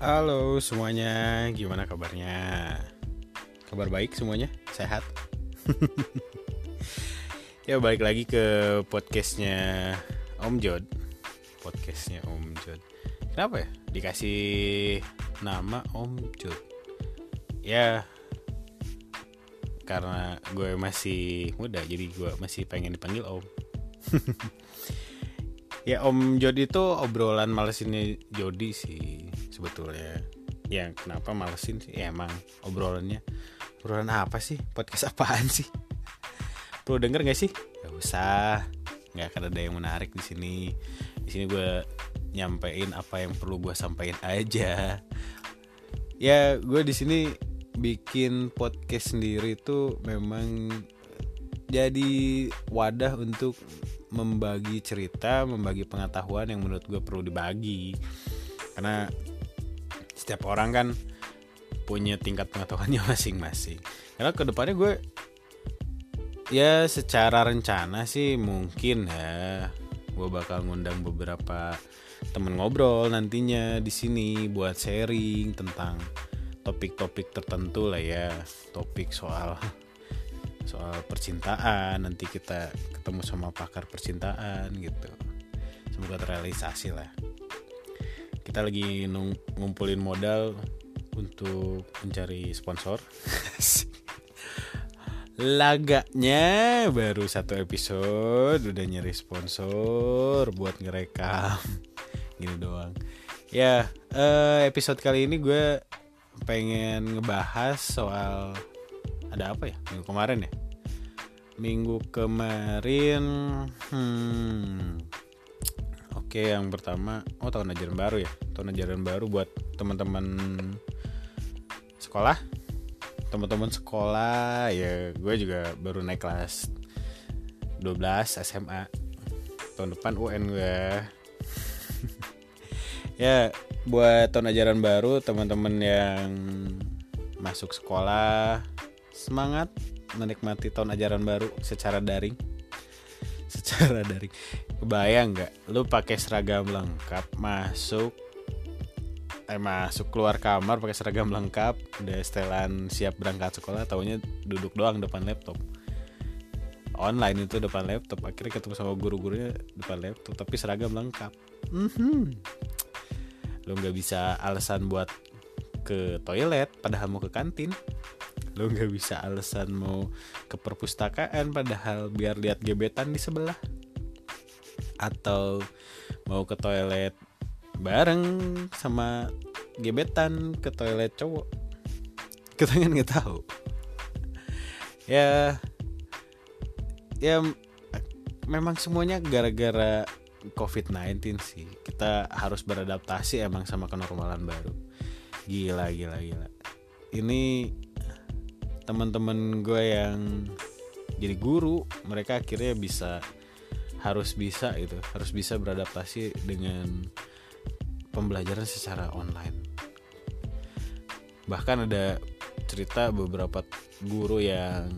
Halo semuanya, gimana kabarnya? Kabar baik semuanya? Sehat? ya balik lagi ke podcastnya Om Jod Podcastnya Om Jod Kenapa ya? Dikasih nama Om Jod Ya Karena gue masih muda Jadi gue masih pengen dipanggil Om Ya Om Jod itu obrolan malesinnya Jody sih sebetulnya. Ya kenapa malesin sih? Ya emang obrolannya. Obrolan apa sih? Podcast apaan sih? Perlu denger gak sih? Gak usah. Nggak akan ada yang menarik di sini. Di sini gue nyampein apa yang perlu gue sampaikan aja. Ya gue di sini bikin podcast sendiri itu memang jadi wadah untuk membagi cerita, membagi pengetahuan yang menurut gue perlu dibagi. Karena setiap orang kan punya tingkat pengetahuannya masing-masing. Karena ke depannya gue ya secara rencana sih mungkin ya gue bakal ngundang beberapa temen ngobrol nantinya di sini buat sharing tentang topik-topik tertentu lah ya. Topik soal soal percintaan nanti kita ketemu sama pakar percintaan gitu. Semoga terrealisasi lah kita lagi ngumpulin modal untuk mencari sponsor. Lagaknya baru satu episode udah nyari sponsor buat ngerekam. Gini doang. Ya episode kali ini gue pengen ngebahas soal ada apa ya? Minggu kemarin ya? Minggu kemarin hmm oke yang pertama oh tahun ajaran baru ya? Tahun ajaran baru buat teman-teman sekolah? Teman-teman sekolah ya gue juga baru naik kelas 12 SMA tahun depan UN gue. Ya buat tahun ajaran baru teman-teman yang masuk sekolah semangat menikmati tahun ajaran baru secara daring secara daring. Kebayang nggak? Lu pakai seragam lengkap masuk eh masuk keluar kamar pakai seragam lengkap udah setelan siap berangkat sekolah taunya duduk doang depan laptop. Online itu depan laptop akhirnya ketemu sama guru-gurunya depan laptop tapi seragam lengkap. Mm-hmm. lo nggak bisa alasan buat ke toilet padahal mau ke kantin lo nggak bisa alasan mau ke perpustakaan padahal biar lihat gebetan di sebelah. Atau mau ke toilet bareng sama gebetan ke toilet cowok. Kita kan nggak tahu. Ya ya memang semuanya gara-gara COVID-19 sih. Kita harus beradaptasi emang sama kenormalan baru. Gila gila gila. Ini teman-teman gue yang jadi guru mereka akhirnya bisa harus bisa itu harus bisa beradaptasi dengan pembelajaran secara online. Bahkan ada cerita beberapa guru yang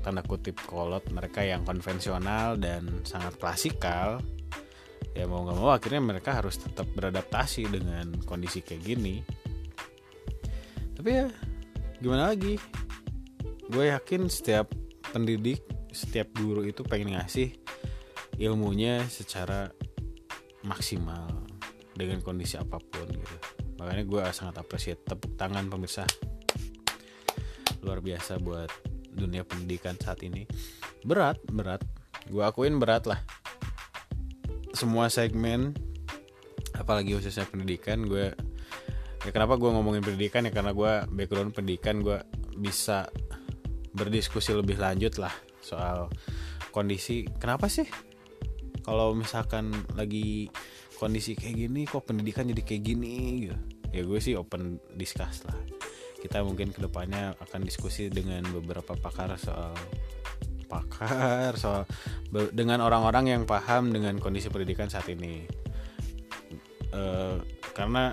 tanda kutip kolot mereka yang konvensional dan sangat klasikal. Ya mau nggak mau akhirnya mereka harus tetap beradaptasi dengan kondisi kayak gini. Tapi ya gimana lagi gue yakin setiap pendidik setiap guru itu pengen ngasih ilmunya secara maksimal dengan kondisi apa pun gitu. Makanya gue sangat apresiasi tepuk tangan pemirsa. Luar biasa buat dunia pendidikan saat ini. Berat berat. Gue akuin berat lah. Semua segmen apalagi khususnya pendidikan gue ya kenapa gue ngomongin pendidikan? Ya karena gue background pendidikan gue bisa berdiskusi lebih lanjut lah soal kondisi. Kenapa sih? Kalau misalkan lagi kondisi kayak gini kok pendidikan jadi kayak gini gitu. Ya gue sih open discuss lah. Kita mungkin ke depannya akan diskusi dengan beberapa pakar soal pakar soal dengan orang-orang yang paham dengan kondisi pendidikan saat ini. E, karena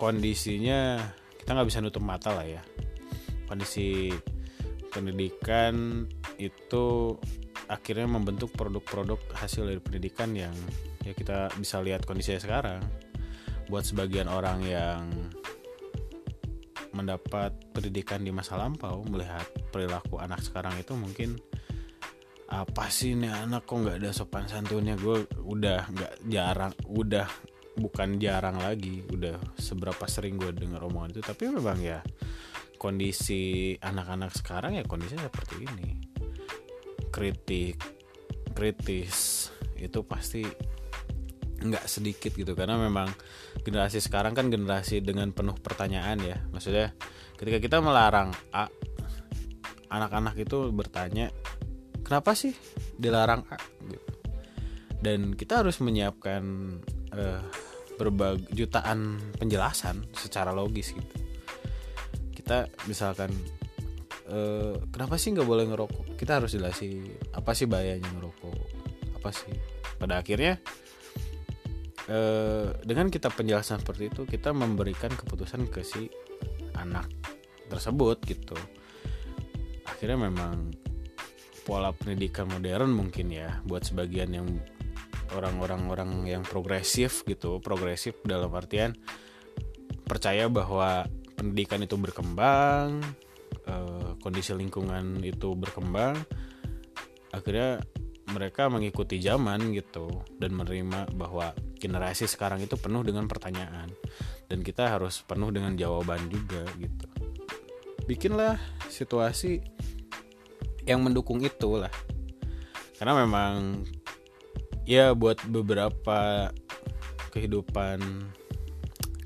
kondisinya kita nggak bisa nutup mata lah ya. Kondisi pendidikan itu akhirnya membentuk produk-produk hasil dari pendidikan yang ya kita bisa lihat kondisinya sekarang. Buat sebagian orang yang mendapat pendidikan di masa lampau melihat perilaku anak sekarang itu mungkin apa sih ini anak? Kok nggak ada sopan santunnya? Gue udah nggak jarang udah bukan jarang lagi udah seberapa sering gue dengar omongan itu. Tapi memang ya kondisi anak-anak sekarang ya kondisinya seperti ini. Kritik kritis itu pasti nggak sedikit gitu. Karena memang generasi sekarang kan generasi dengan penuh pertanyaan ya. Maksudnya ketika kita melarang A anak-anak itu bertanya kenapa sih dilarang A? gitu. Dan kita harus menyiapkan uh, berbagai jutaan penjelasan secara logis gitu kita misalkan uh, kenapa sih nggak boleh ngerokok? Kita harus jelasin apa sih bahayanya ngerokok? Apa sih? Pada akhirnya eh, dengan kita penjelasan seperti itu kita memberikan keputusan ke si anak tersebut gitu. Akhirnya memang pola pendidikan modern mungkin ya buat sebagian yang orang-orang orang yang progresif gitu progresif dalam artian percaya bahwa pendidikan itu berkembang eh, kondisi lingkungan itu berkembang akhirnya mereka mengikuti zaman gitu dan menerima bahwa generasi sekarang itu penuh dengan pertanyaan dan kita harus penuh dengan jawaban juga gitu. Bikinlah situasi yang mendukung itu lah karena memang ya buat beberapa kehidupan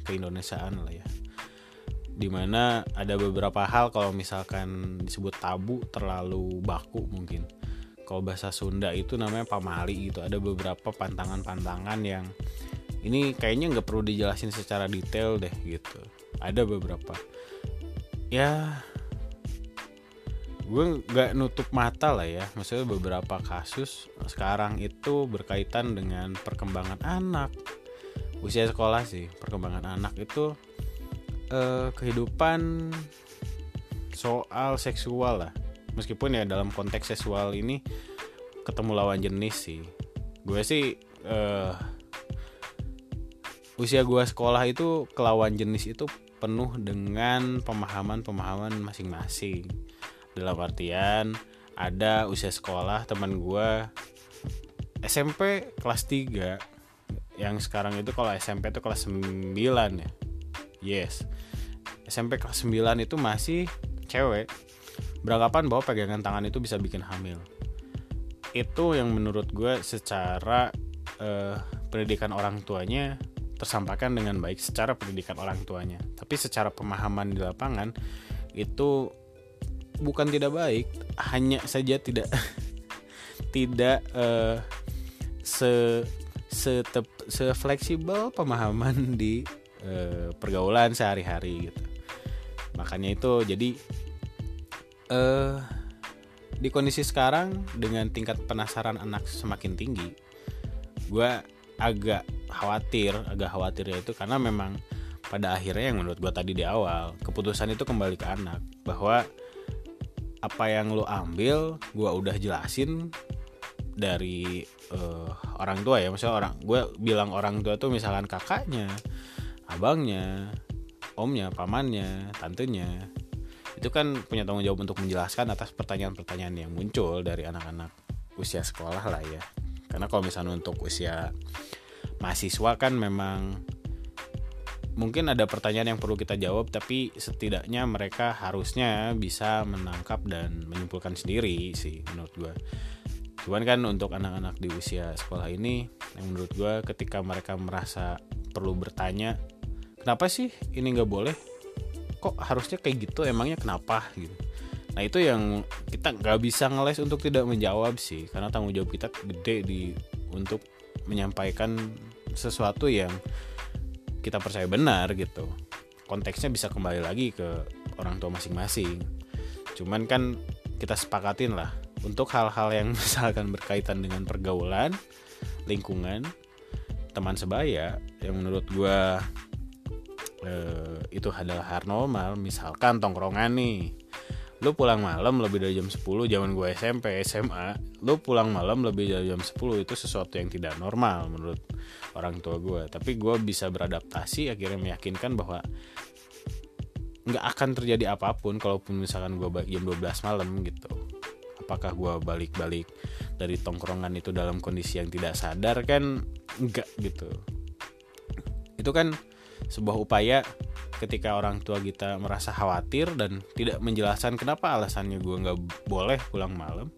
keindonesiaan lah ya di mana ada beberapa hal kalau misalkan disebut tabu terlalu baku mungkin. Kalau bahasa Sunda itu namanya pamali gitu. Ada beberapa pantangan-pantangan yang ini kayaknya nggak perlu dijelasin secara detail deh gitu. Ada beberapa. Ya gue nggak nutup mata lah ya. Maksudnya beberapa kasus sekarang itu berkaitan dengan perkembangan anak. Usia sekolah sih perkembangan anak itu eh, kehidupan soal seksual lah. Meskipun ya dalam konteks seksual ini ketemu lawan jenis sih. Gue sih uh, usia gue sekolah itu kelawan jenis itu penuh dengan pemahaman-pemahaman masing-masing. Dalam artian ada usia sekolah teman gue SMP kelas 3 yang sekarang itu kalau SMP itu kelas 9 ya yes. SMP kelas 9 itu masih cewek. Beranggapan bahwa pegangan tangan itu bisa bikin hamil. Itu yang menurut gue secara uh, pendidikan orang tuanya tersampaikan dengan baik secara pendidikan orang tuanya. Tapi secara pemahaman di lapangan itu bukan tidak baik. Hanya saja tidak tidak uh, se se, se fleksibel pemahaman di uh, pergaulan sehari-hari gitu. Makanya itu jadi uh, di kondisi sekarang dengan tingkat penasaran anak semakin tinggi gue agak khawatir agak khawatirnya itu karena memang pada akhirnya yang menurut gue tadi di awal keputusan itu kembali ke anak bahwa apa yang lo ambil gue udah jelasin dari uh, orang tua ya. Maksudnya orang gue bilang orang tua tuh misalkan kakaknya abangnya omnya pamannya tantenya. Itu kan punya tanggung jawab untuk menjelaskan atas pertanyaan-pertanyaan yang muncul dari anak-anak usia sekolah lah ya. Karena kalau misalnya untuk usia mahasiswa kan memang mungkin ada pertanyaan yang perlu kita jawab tapi setidaknya mereka harusnya bisa menangkap dan menyimpulkan sendiri sih menurut gue cuman kan untuk anak-anak di usia sekolah ini yang menurut gue ketika mereka merasa perlu bertanya kenapa sih ini nggak boleh? Kok harusnya kayak gitu? Emangnya kenapa? Gitu. Nah itu yang kita nggak bisa ngeles untuk tidak menjawab sih karena tanggung jawab kita gede di untuk menyampaikan sesuatu yang kita percaya benar gitu. Konteksnya bisa kembali lagi ke orang tua masing-masing. Cuman kan kita sepakatin lah untuk hal-hal yang misalkan berkaitan dengan pergaulan lingkungan teman sebaya yang menurut gue eh, itu adalah hal normal. Misalkan tongkrongan nih. Lu pulang malam lebih dari jam 10 zaman gue SMP SMA lu pulang malam lebih dari jam 10 itu sesuatu yang tidak normal menurut orang tua gue tapi gue bisa beradaptasi akhirnya meyakinkan bahwa nggak akan terjadi apa pun kalaupun misalkan gue jam 12 malam gitu. Apakah gue balik-balik dari tongkrongan itu dalam kondisi yang tidak sadar kan? Enggak gitu. Itu kan sebuah upaya ketika orang tua kita merasa khawatir dan tidak menjelaskan kenapa alasannya gue nggak boleh pulang malam.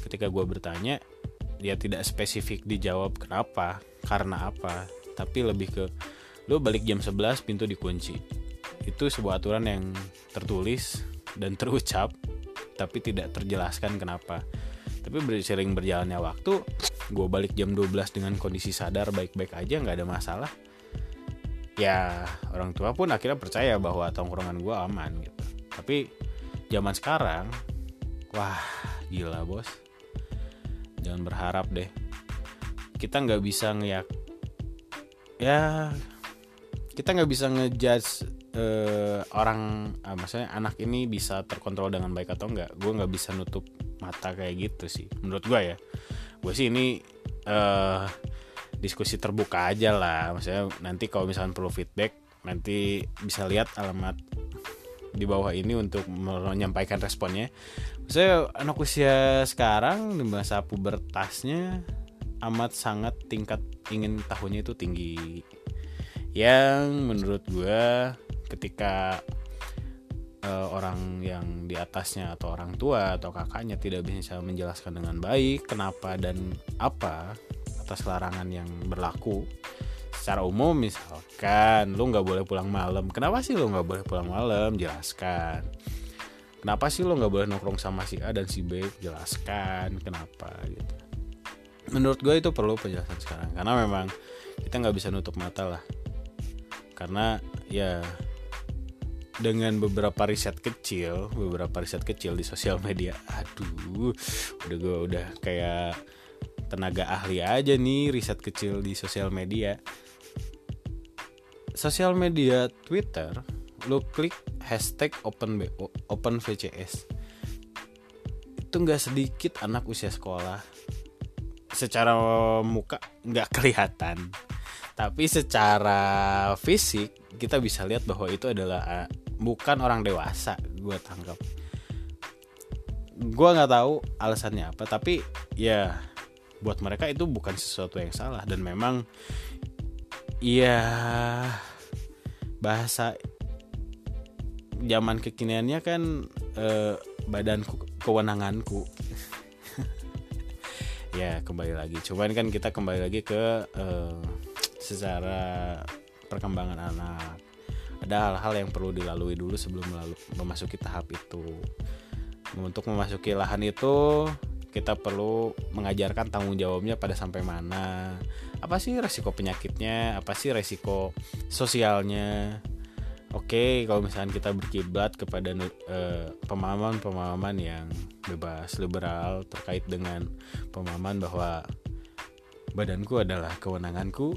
Ketika gue bertanya dia tidak spesifik dijawab kenapa karena apa. Tapi lebih ke lo balik jam 11 pintu dikunci. Itu sebuah aturan yang tertulis dan terucap tapi tidak terjelaskan kenapa. Tapi sering berjalannya waktu gue balik jam 12 dengan kondisi sadar baik-baik aja nggak ada masalah ya orang tua pun akhirnya percaya bahwa tongkrongan gue aman gitu. Tapi zaman sekarang wah gila bos. Jangan berharap deh. Kita nggak bisa ngeyak ya kita nggak bisa ngejudge uh, orang uh, maksudnya anak ini bisa terkontrol dengan baik atau enggak gue nggak bisa nutup mata kayak gitu sih menurut gue ya. Gue sih ini uh, diskusi terbuka aja lah. Maksudnya nanti kalau misalnya perlu feedback nanti bisa lihat alamat di bawah ini untuk menyampaikan responnya. Saya anak usia sekarang di masa pubertasnya amat sangat tingkat ingin tahunya itu tinggi. Yang menurut gue ketika uh, orang yang di atasnya atau orang tua atau kakaknya tidak bisa menjelaskan dengan baik kenapa dan apa atas larangan yang berlaku secara umum misalkan lu nggak boleh pulang malam. Kenapa sih lu nggak boleh pulang malam? Jelaskan. Kenapa sih lu nggak boleh nongkrong sama si A dan si B? Jelaskan kenapa gitu. Menurut gue itu perlu penjelasan sekarang karena memang kita nggak bisa nutup mata lah. Karena ya dengan beberapa riset kecil beberapa riset kecil di sosial media aduh udah gue udah kayak tenaga ahli aja nih riset kecil di sosial media. Sosial media Twitter lo klik hashtag open open VCS itu nggak sedikit anak usia sekolah. Secara muka nggak kelihatan. Tapi secara fisik kita bisa lihat bahwa itu adalah uh, bukan orang dewasa gue tangkap gue nggak tahu alasannya apa tapi ya buat mereka itu bukan sesuatu yang salah. Dan memang ya bahasa zaman kekiniannya kan eh, badanku kewenanganku. Ya kembali lagi. Cuman kan kita kembali lagi ke eh, secara perkembangan anak. Ada hal-hal yang perlu dilalui dulu sebelum memasuki tahap itu. Untuk memasuki lahan itu kita perlu mengajarkan tanggung jawabnya pada sampai mana. Apa sih resiko penyakitnya? Apa sih resiko sosialnya? Oke kalau misalnya kita berkiblat kepada pemahaman pemahaman-pemahaman yang bebas liberal terkait dengan pemahaman bahwa badanku adalah kewenanganku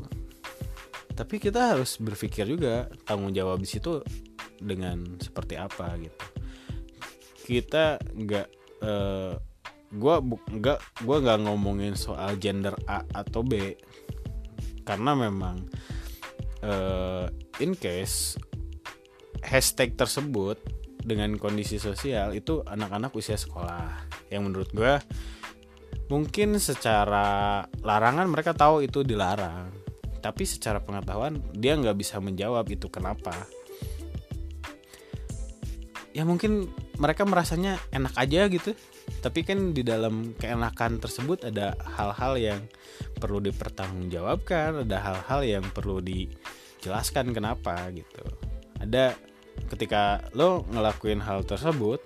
tapi kita harus berpikir juga tanggung jawab di situ dengan seperti apa gitu. Kita nggak uh, gue nggak gue nggak ngomongin soal gender A atau B. Karena memang uh, in case hashtag tersebut dengan kondisi sosial itu anak-anak usia sekolah. Yang menurut gue mungkin secara larangan mereka tahu itu dilarang. Tapi secara pengetahuan dia nggak bisa menjawab itu kenapa. Ya mungkin mereka merasanya enak aja gitu tapi kan di dalam keenakan tersebut ada hal-hal yang perlu dipertanggungjawabkan ada hal-hal yang perlu dijelaskan kenapa gitu. Ada ketika lo ngelakuin hal tersebut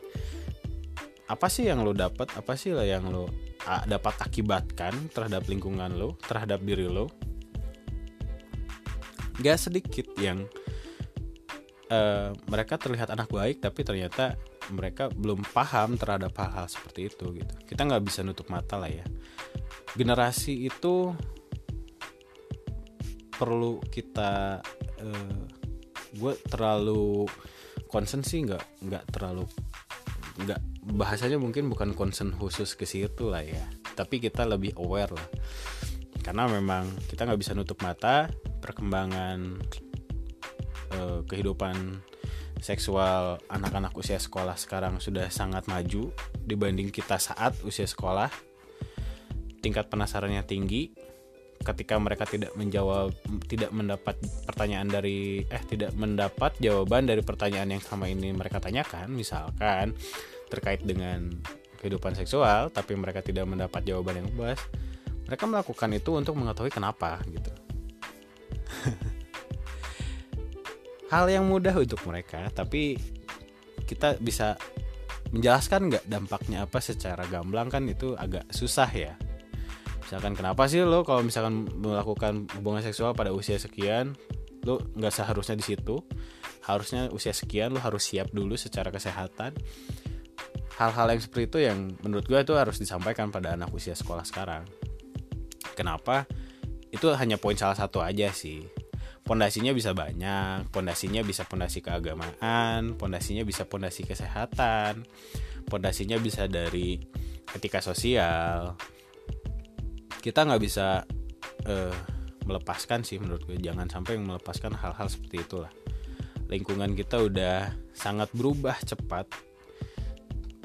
apa sih yang lo dapat apa sih lah yang lo dapat akibatkan terhadap lingkungan lo terhadap diri lo? Gak sedikit yang uh, mereka terlihat anak baik tapi ternyata mereka belum paham terhadap hal-hal seperti itu gitu. Kita nggak bisa nutup mata lah ya. Generasi itu perlu kita uh, eh, gue terlalu concern sih nggak nggak terlalu nggak bahasanya mungkin bukan concern khusus ke situ lah ya. Tapi kita lebih aware lah. Karena memang kita nggak bisa nutup mata perkembangan eh, kehidupan seksual anak-anak usia sekolah sekarang sudah sangat maju dibanding kita saat usia sekolah. Tingkat penasarannya tinggi. Ketika mereka tidak menjawab tidak mendapat pertanyaan dari eh tidak mendapat jawaban dari pertanyaan yang sama ini mereka tanyakan misalkan terkait dengan kehidupan seksual tapi mereka tidak mendapat jawaban yang puas mereka melakukan itu untuk mengetahui kenapa gitu hal yang mudah untuk mereka tapi kita bisa menjelaskan nggak dampaknya apa secara gamblang kan itu agak susah ya. Misalkan kenapa sih lo kalau misalkan melakukan hubungan seksual pada usia sekian lo nggak seharusnya di situ. Harusnya usia sekian lo harus siap dulu secara kesehatan. Hal-hal yang seperti itu yang menurut gue itu harus disampaikan pada anak usia sekolah sekarang. Kenapa? Itu hanya poin salah satu aja sih pondasinya bisa banyak pondasinya bisa pondasi keagamaan pondasinya bisa pondasi kesehatan pondasinya bisa dari etika sosial. Kita nggak bisa uh, melepaskan sih menurut gue jangan sampai melepaskan hal-hal seperti itulah. Lingkungan kita udah sangat berubah cepat.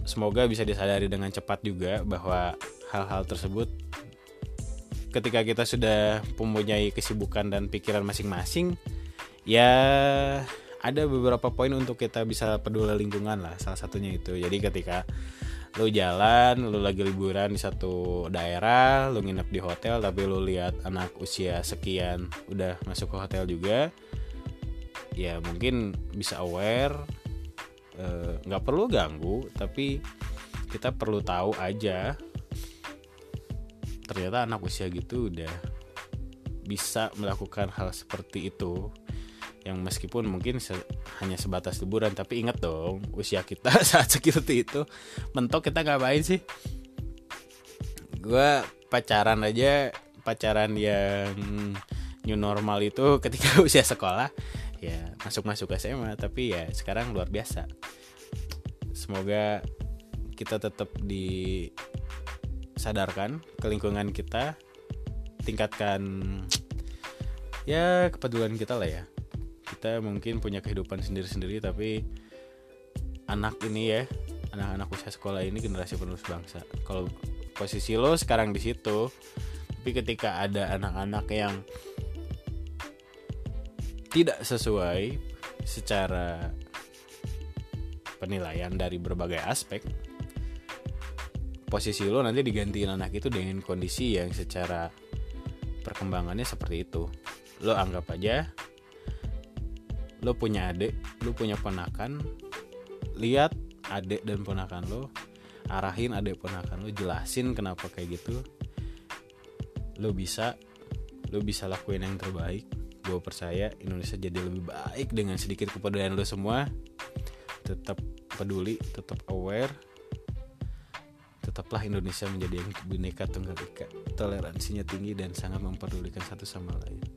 Semoga bisa disadari dengan cepat juga bahwa hal-hal tersebut ketika kita sudah mempunyai kesibukan dan pikiran masing-masing ya ada beberapa poin untuk kita bisa peduli lingkungan lah salah satunya itu. Jadi ketika lu jalan lu lagi liburan di satu daerah lu nginep di hotel tapi lu lihat anak usia sekian udah masuk ke hotel juga ya mungkin bisa aware eh, nggak e, perlu ganggu tapi kita perlu tahu aja ternyata anak usia gitu udah bisa melakukan hal seperti itu. Yang meskipun mungkin se hanya sebatas liburan tapi ingat dong usia kita saat seperti itu mentok kita ngapain sih? Gue pacaran aja pacaran yang new normal itu ketika usia sekolah ya masuk masuk SMA tapi ya sekarang luar biasa. Semoga kita tetap disadarkan ke lingkungan kita tingkatkan ya kepedulian kita lah ya. Kita mungkin punya kehidupan sendiri-sendiri tapi anak ini ya anak-anak usia sekolah ini generasi penerus bangsa. Kalau posisi lo sekarang di situ tapi ketika ada anak-anak yang tidak sesuai secara penilaian dari berbagai aspek posisi lo nanti digantiin anak itu dengan kondisi yang secara perkembangannya seperti itu. Lo anggap aja lo punya adik lo punya ponakan lihat adik dan ponakan lo arahin adik ponakan lo jelasin kenapa kayak gitu. Lo bisa lo bisa lakuin yang terbaik. Gue percaya Indonesia jadi lebih baik dengan sedikit kepedulian lo semua. Tetap peduli tetap aware tetaplah Indonesia menjadi yang bineka tunggal ika. Toleransinya tinggi dan sangat memperdulikan satu sama lain